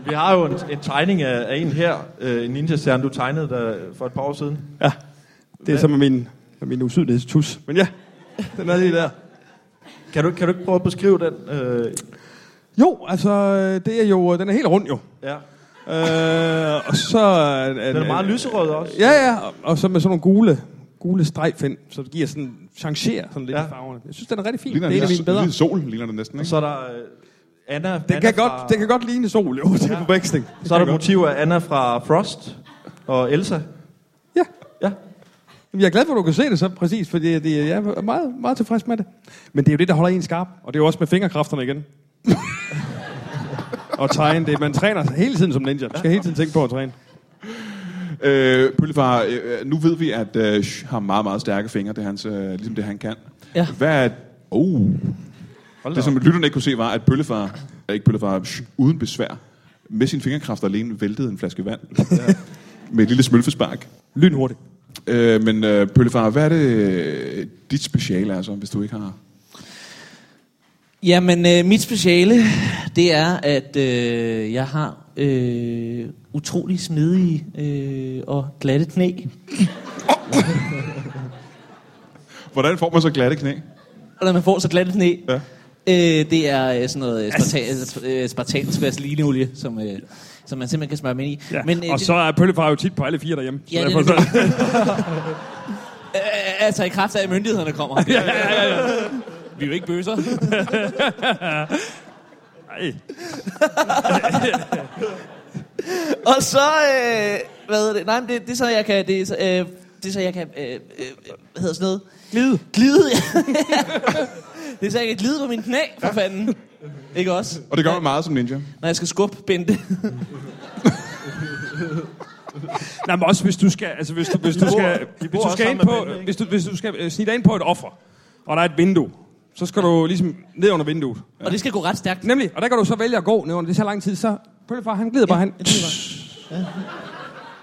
Vi har jo en, en tegning af, af en her, øh, en ninja-stjerne, du tegnede der for et par år siden. ja, det er så med min, min usynlighedstus. Men ja, den er lige der. Kan du, kan du ikke prøve at beskrive den? Øh, Jo, altså, det er jo, den er helt rund jo. ja. Øh, og så... Den er meget lyserød også. Ja, ja, og, og så med sådan nogle gule, gule strejf ind, så det giver sådan, changerer sådan lidt Ja. i farverne. Jeg synes, den er rigtig fin. Ligner det er en af mine bedre. sol, ligner det næsten, Og ikke? så er der øh, Anna, Den Anna kan, fra, godt, den kan godt ligne sol, jo, til ja. forveksling. Så er der motiver af Anna fra Frost og Elsa. Ja. Ja. Jamen, Jeg er glad for, at du kan se det så præcis, fordi det, jeg er meget, meget tilfreds med det. Men det er jo det, der holder en skarp, og det er jo også med fingerkræfterne igen. og tegne, det, man træner hele tiden som ninja. Du skal hele tiden tænke på at træne. Øh, Pøllefar, øh, nu ved vi, at øh, Sh har meget, meget stærke fingre. Det er hans, øh, ligesom det, han kan. Ja. Hvad er... Oh. Det, som lytterne ikke kunne se, var, at Pøllefar, øh, ikke Pøllefar, Sh, uden besvær, med sine fingerkræfter alene væltede en flaske vand. med et lille smølfespark. Lynhurtigt. Øh, men øh, Pøllefar, hvad er det, øh, dit speciale er så, hvis du ikke har... Jamen, øh, mit speciale, det er, at øh, jeg har øh, utrolig smidige øh, og glatte knæ. Hvordan får man så glatte knæ? Når man får så glatte knæ, Ja. øh, det er øh, sådan noget øh, sparta- øh, spartansk vaselineolie, som, øh, som man simpelthen kan smøre ind i. Ja. Men, øh, og så er pøllefar jo tit på alle fire derhjemme. Ja, det er det. så, Øh, altså i kraft af, at myndighederne kommer. ja, ja, ja, ja. Vi er jo ikke bøser. Ej. Og så, øh, hvad hedder det? Nej, men det, det er så, jeg kan, det er, så, øh, det er så, jeg kan, øh, øh, hvad hedder sådan noget? Glide. Glide, ja. det er så, jeg kan glide på min knæ, for fanden. Ikke også? Og det gør man meget som ninja. Når jeg skal skubbe Bente. Nej, men også hvis du skal, altså hvis du, hvis du skal, hvis du skal ind på, hvis du, hvis du skal øh, snige dig ind på et offer, og der er et vindue, så skal du ligesom ned under vinduet. Og det skal gå ret stærkt. Nemlig, og der kan du så vælge at gå ned under det så lang tid, så Pøllefar, han glider bare hen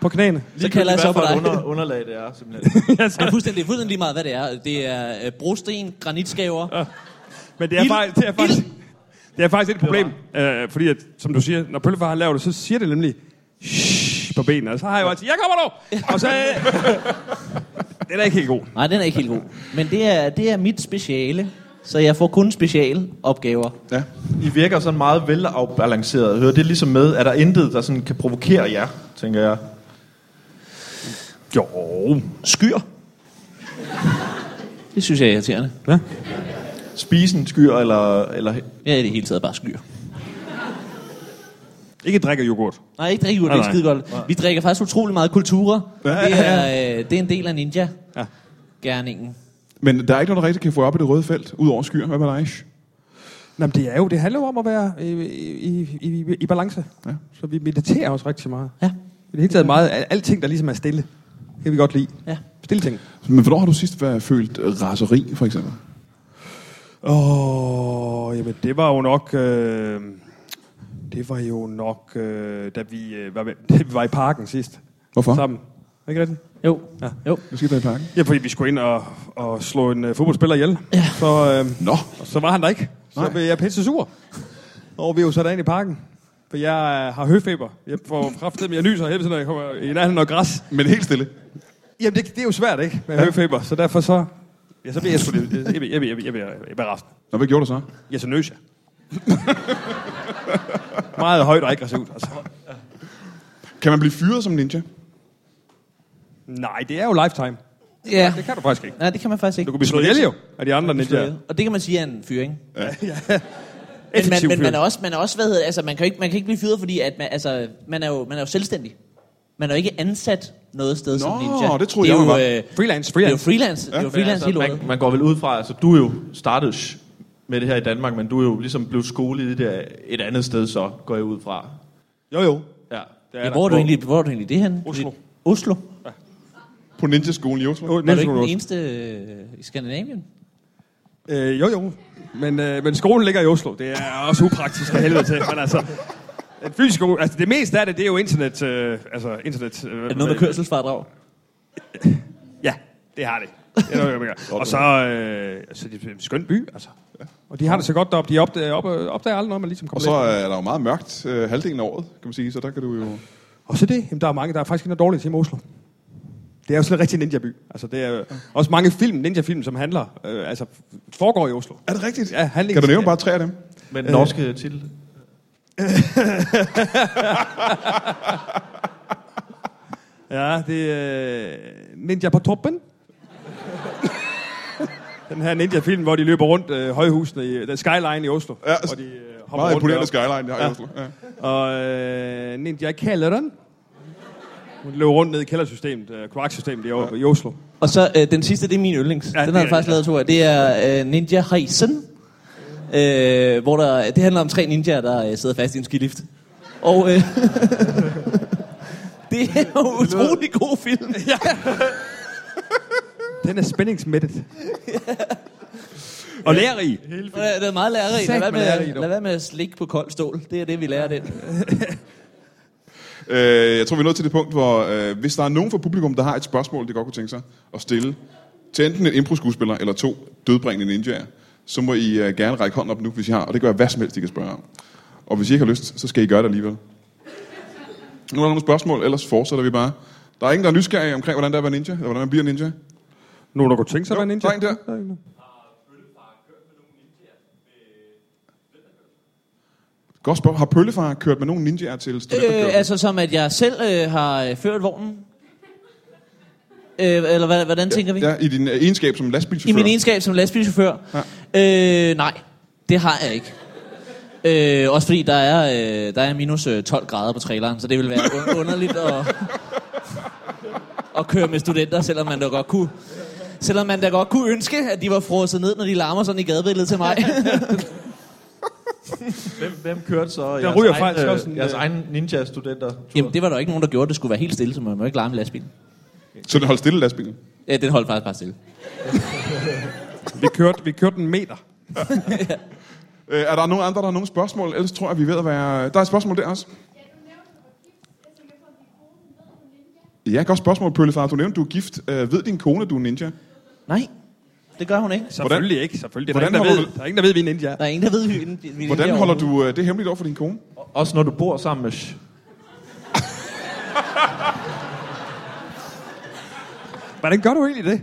på knæene. Så kalder jeg så på dig. under, underlag det er, simpelthen. Det er fuldstændig, det er fuldstændig lige meget, hvad det er. Det er øh, brosten, granitskaver. Men det er, Ild. faktisk, det er faktisk, Ild. det er faktisk et problem, øh, fordi at, som du siger, når Pøllefar han laver det, så siger det nemlig shh, på benene, og så har jeg jo altid, jeg kommer nu! Og så, øh, den er ikke helt god. Nej, den er ikke helt god. Men det er, det er mit speciale. Så jeg får kun specialopgaver. Ja. I virker sådan meget velafbalanceret. Hører det ligesom med, at der er intet, der sådan kan provokere jer, tænker jeg. Jo. Skyr. Det synes jeg er irriterende. Ja. Spisen, skyr eller... eller er i det hele taget bare skyr. Ikke drikke yoghurt. Nej, ikke drikke det er skide godt. Vi drikker faktisk utrolig meget kulturer. Ja, Det er, øh, det er en del af ninja. Men der er ikke noget, der rigtig kan få op i det røde felt, ud over skyer. Hvad med dig? Nå, men det er jo, det handler jo om at være i, i, i, i, i balance. Ja. Så vi mediterer også rigtig meget. Ja. I det hele taget meget, al- alting, der ligesom er stille. Det kan vi godt lide. Ja. Stille ting. Men hvornår har du sidst været følt raseri, for eksempel? Åh, oh, jamen det var jo nok... Øh, det var jo nok, øh, da, vi, øh, var, da vi var i parken sidst. Hvorfor? Sammen. Er Ikke rigtigt? Jo. Ja. jo. Vi skal i parken. Ja, fordi vi skulle ind og, og slå en uh, fodboldspiller ihjel. Ja. Så, øh, Nå. så var han der ikke. Så Nej. blev jeg pisse sur. Og vi er jo sat ind i parken. For jeg øh, har høfeber. Jeg får kraftedt, men jeg nyser hele tiden, når jeg kommer i nærheden af græs. Men helt stille. Jamen, det, det er jo svært, ikke? Med ja. høfeber. Så derfor så... Ja, så bliver jeg sgu lidt... Øh, jeg bliver, jeg bliver, jeg bliver, jeg bliver raft. Nå, hvad gjorde du så? Ja, så nøs jeg. Meget højt og aggressivt, altså. Kan man blive fyret som ninja? Nej, det er jo lifetime. Ja. Det kan du faktisk ikke. Nej, det kan man faktisk ikke. Du kan blive slået ihjel jo af de andre ninjaer. Og det kan man sige er en fyring. Men man, men man er også, man er også hvad hedder, det, altså man kan, ikke, man kan ikke blive fyret, fordi at man, altså, man, er jo, man er jo selvstændig. Man er jo ikke ansat noget sted som Nå, ninja. det troede er jeg, jo, var. øh, Freelance, Det er jo freelance. freelance. Det er jo freelance altså, helt man, man går vel ud fra, altså du er jo startet sh- med det her i Danmark, men du er jo ligesom blevet skolet i det et andet sted, så går jeg ud fra. Jo, jo. Ja. Det er Ja, hvor, er du egentlig, hvor er du egentlig det hen? Oslo. Oslo? På Ninja-skolen i Oslo. Jo, Er du Niels ikke den eneste øh, i Skandinavien? Øh, jo, jo. Men, øh, men skolen ligger i Oslo. Det er også upraktisk af helvede til. Men altså, en fysisk skole, altså det meste af det, det er jo internet. Øh, altså internet. Øh, Er det noget med kørselsfardrag? Ja, det har det. det er noget. Og så, øh, altså, det er en skøn by, altså. Og de har det så godt deroppe. De opdager, op, opdager aldrig noget, man ligesom Og kommer så lidt. er der jo meget mørkt øh, halvdelen af året, kan man sige, så der kan du jo... Og så det, jamen, der er mange, der er faktisk ikke noget dårligt til med Oslo. Det er jo sådan en rigtig ninja-by. Altså, det er også mange film, ninja-film, som handler, øh, altså, foregår i Oslo. Er det rigtigt? Ja, handling. Kan du nævne bare tre af dem? Men den norske titel. Ja, det er øh, Ninja på toppen. Den her ninja-film, hvor de løber rundt øh, højhusene i den skyline i Oslo. Ja, hvor de, øh, hopper Meget rundt imponerende skyline, jeg har i Oslo. Ja. Og øh, Ninja kælderen. Hun løber rundt ned i kældersystemet, øh, kloaksystemet i, ja. i Oslo. Og så øh, den sidste, det er min yndlings. Ja, Ja, den har jeg faktisk lavet to af. Det er øh, Ninja Heisen. Øh, hvor der, det handler om tre ninjaer, der øh, sidder fast i en skilift. Og øh, det er jo en utrolig god film. Ja. Den er spændingsmættet. Og lærerig. Det er meget lærerigt. Lad være, med, dog. lad være med at slikke på kold stål. Det er det, vi lærer den. Øh, jeg tror, vi er nået til det punkt, hvor øh, hvis der er nogen fra publikum, der har et spørgsmål, de godt kunne tænke sig at stille til enten en impro-skuespiller eller to dødbringende ninjaer, så må I øh, gerne række hånden op nu, hvis I har, og det være hvad som helst, I kan spørge om. Og hvis I ikke har lyst, så skal I gøre det alligevel. Nu er der nogle spørgsmål, ellers fortsætter vi bare. Der er ingen, der er nysgerrige omkring, hvordan det er at være ninja, eller hvordan man bliver ninja. Nogen, der kunne tænke sig at være ninja? der er en der. er en der. Godt spørgsmål. Har Pøllefar kørt med nogle ninjaer til? Øh, altså som at jeg selv øh, har øh, ført vognen. Øh, eller hvad, hvordan tænker vi? Ja, i din øh, egenskab som I lastbilchauffør. min egenskab som lastbilchauffør? Ja. Øh, nej, det har jeg ikke. Øh, også fordi der er, øh, der er minus øh, 12 grader på traileren, så det vil være un- underligt at, at køre med studenter, selvom man da godt kunne, selvom man da godt kunne ønske, at de var frosset ned, når de larmer sådan i gadebilledet til mig. Hvem, hvem kørte så jeres, ryger egen, faktisk øh, også en, jeres øh, egen ninja-studenter? Jamen, det var der ikke nogen, der gjorde. Det skulle være helt stille, så man må ikke larme lastbilen. Så den holdt stille lastbilen. Ja, den holdt faktisk bare stille. Vi kørte, vi kørte en meter. Øh, er der nogen andre, der har nogle spørgsmål? Ellers tror jeg, vi ved at være... Der er et spørgsmål der også. Ja, godt spørgsmål, Pøllefar. Du nævnte, du er gift. Øh, ved din kone, du er ninja? Nej, det gør hun ikke. Selvfølgelig ikke. Selvfølgelig. Der er, hvordan ingen, der, ved, der er ingen, der ved, vi er ninja. Der er ingen, der ved, vi, vi, vi Hvordan holder du øh, det hemmeligt over for din kone? Også når du bor sammen med... Hvordan gør du egentlig det?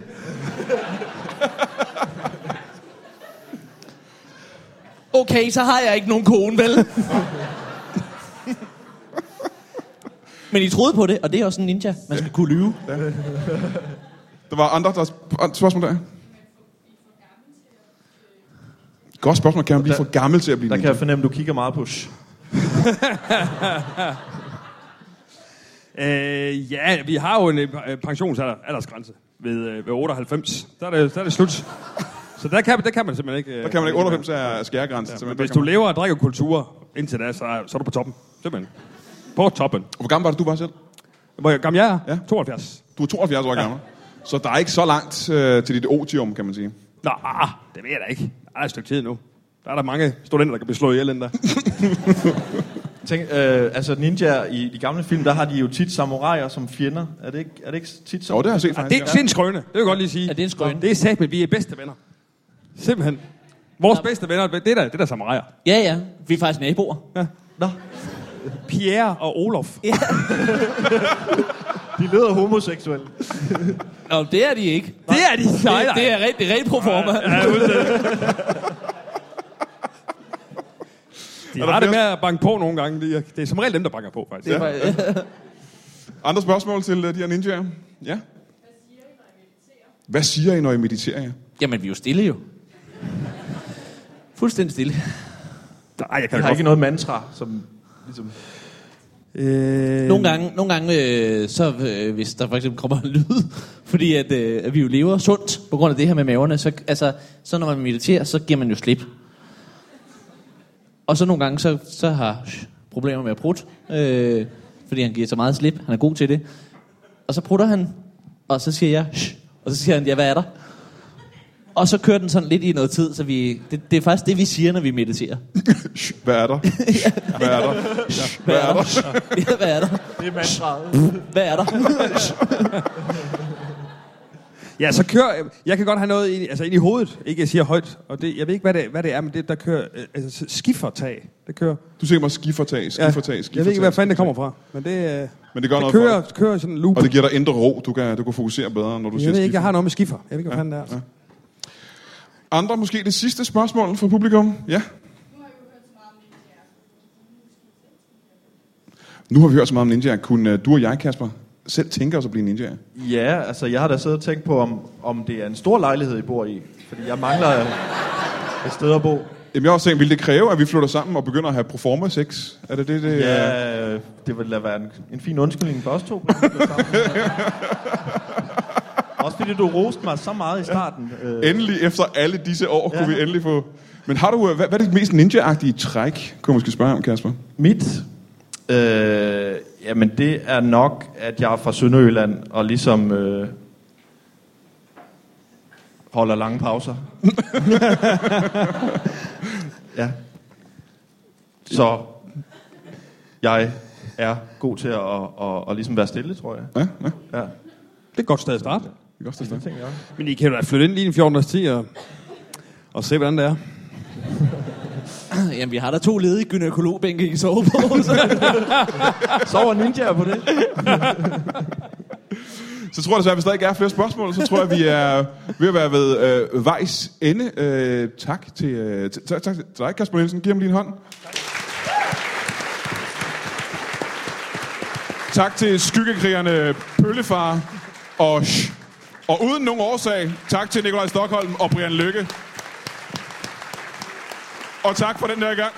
Okay, så har jeg ikke nogen kone, vel? Men I troede på det, og det er også en ninja. Man skal kunne lyve. Der var andre, der er spørgsmål der. Godt spørgsmål. Kan man blive Der- for gammel til at blive Der kan ninja? jeg fornemme, at du kigger meget på... Øh, ja, vi har jo en øh, pensionsaldersgrænse ved, øh, ved 98. Der er, det, der er det slut. Så der kan, der kan man simpelthen ikke... øh, Der kan man ikke 98 er skæregrænsen. Men Ja, hvis du lever og drikker kultur indtil da, så, er- så er du på toppen. Simpelthen. På toppen. Hvor gammel var det, du var selv? Hvor gammel jeg er? Ja. 72. Du er 72 år gammel. Så der er ikke så langt øh, til dit otium, kan man sige. Nå, ah, det ved jeg da ikke. Er et stykke tid nu. Der er der mange studenter, der kan blive slået ihjel endda. Tænk, øh, altså ninja i de gamle film, der har de jo tit samuraier som fjender. Er det ikke, er det ikke tit så? Jo, det har jeg set Det faktisk. er, det er en skrøne. Det vil jeg godt lige sige. Er det en skrøne? Det er sagt, vi er bedste venner. Simpelthen. Vores bedste venner, det er der, det er der samarajer. Ja, ja. Vi er faktisk naboer. Nå, Pierre og Olof. de lyder homoseksuelle. Nå, det er de ikke. Det er de. Det, Nej, nej. det er rent, det er rent pro forma. De har det med at banke på nogle gange. Det er, det er som regel dem, der banker på, faktisk. Det er bare- Andre spørgsmål til øh, de her ninjaer? Ja? Hvad siger I, når I mediterer? Ja? Jamen, vi er jo stille jo. Fuldstændig stille. Nej, jeg Jeg kan har godt. ikke noget mantra, som ligesom... Øh, Nogle gange, nogle gange øh, så øh, hvis der for eksempel kommer en lyd, fordi at, øh, at vi jo lever sundt på grund af det her med maverne, så, altså, så når man mediterer, så giver man jo slip. Og så nogle gange, så, så har Sh problemer med at prutte, øh, fordi han giver så meget slip, han er god til det. Og så prutter han, og så siger jeg, Sh, og så siger han, ja, hvad er der? Og så kører den sådan lidt i noget tid, så vi, det, det er faktisk det, vi siger, når vi mediterer. Hvad er der? Hvad er der? Hvad er der? Ja, hvad er der? Det er mantraet. Hvad er der? Ja, så kører... Jeg kan godt have noget ind, altså ind i hovedet. Ikke, jeg siger højt. Og det, jeg ved ikke, hvad det, hvad det er, men det, der kører... øh, Altså, skiffertag. Det kører... Du siger mig skifertag, skifertag, skifertag. Jeg ved ikke, hvad fanden det kommer fra. Men det, øh, Men det gør det noget kører, for dig. kører sådan en loop. Og det giver dig indre ro. Du kan, du kan fokusere bedre, når du jeg siger ved ikke, jeg har noget med skiffer. Jeg ved ikke, hvad fanden det er. Andre måske det sidste spørgsmål fra publikum? Ja? Nu har vi hørt så meget om ninja. Kunne øh, du og jeg, Kasper, selv tænke os at blive ninja? Ja, altså jeg har da siddet og tænkt på, om, om det er en stor lejlighed, I bor i. Fordi jeg mangler et sted at bo. Jamen, jeg har også tænkt, vil det kræve, at vi flytter sammen og begynder at have proforma sex? Er det det, det er? Ja, øh, det ville da være en, en fin undskyldning for os to. på den måde sammen. Også fordi du roste mig så meget i starten. Øh, Endelig, efter alle disse år, ja. Ja. kunne vi endelig få... Men har du, øh, hvad, hvad er det mest ninja-agtige træk, kunne jeg måske spørge om, Kasper? Mit, øh, jamen det er nok, at jeg er fra Sønderjylland, og ligesom øh, holder lange pauser. ja. Så jeg er god til at, at, at, at ligesom være stille, tror jeg. Ja, ja. Ja. Det er et godt sted at starte. Er godt, det er tænker jeg. Men I kan jo da flytte ind lige en 14 dages tid og, og se, hvordan det er. Jamen, vi har der to ledige gynækologbænke, I kan sove på. Så. Sover ninja på det? Så tror jeg desværre, hvis der ikke er flere spørgsmål, så tror jeg, vi er ved at være ved øh, vejs ende. Øh, tak, til, øh, tak, tak til dig, Kasper Nielsen. Giv ham lige en hånd. Tak til skyggekrigerne Pøllefar og Sh. Og uden nogen årsag, tak til Nikolaj Stockholm og Brian Lykke. Og tak for den der gang.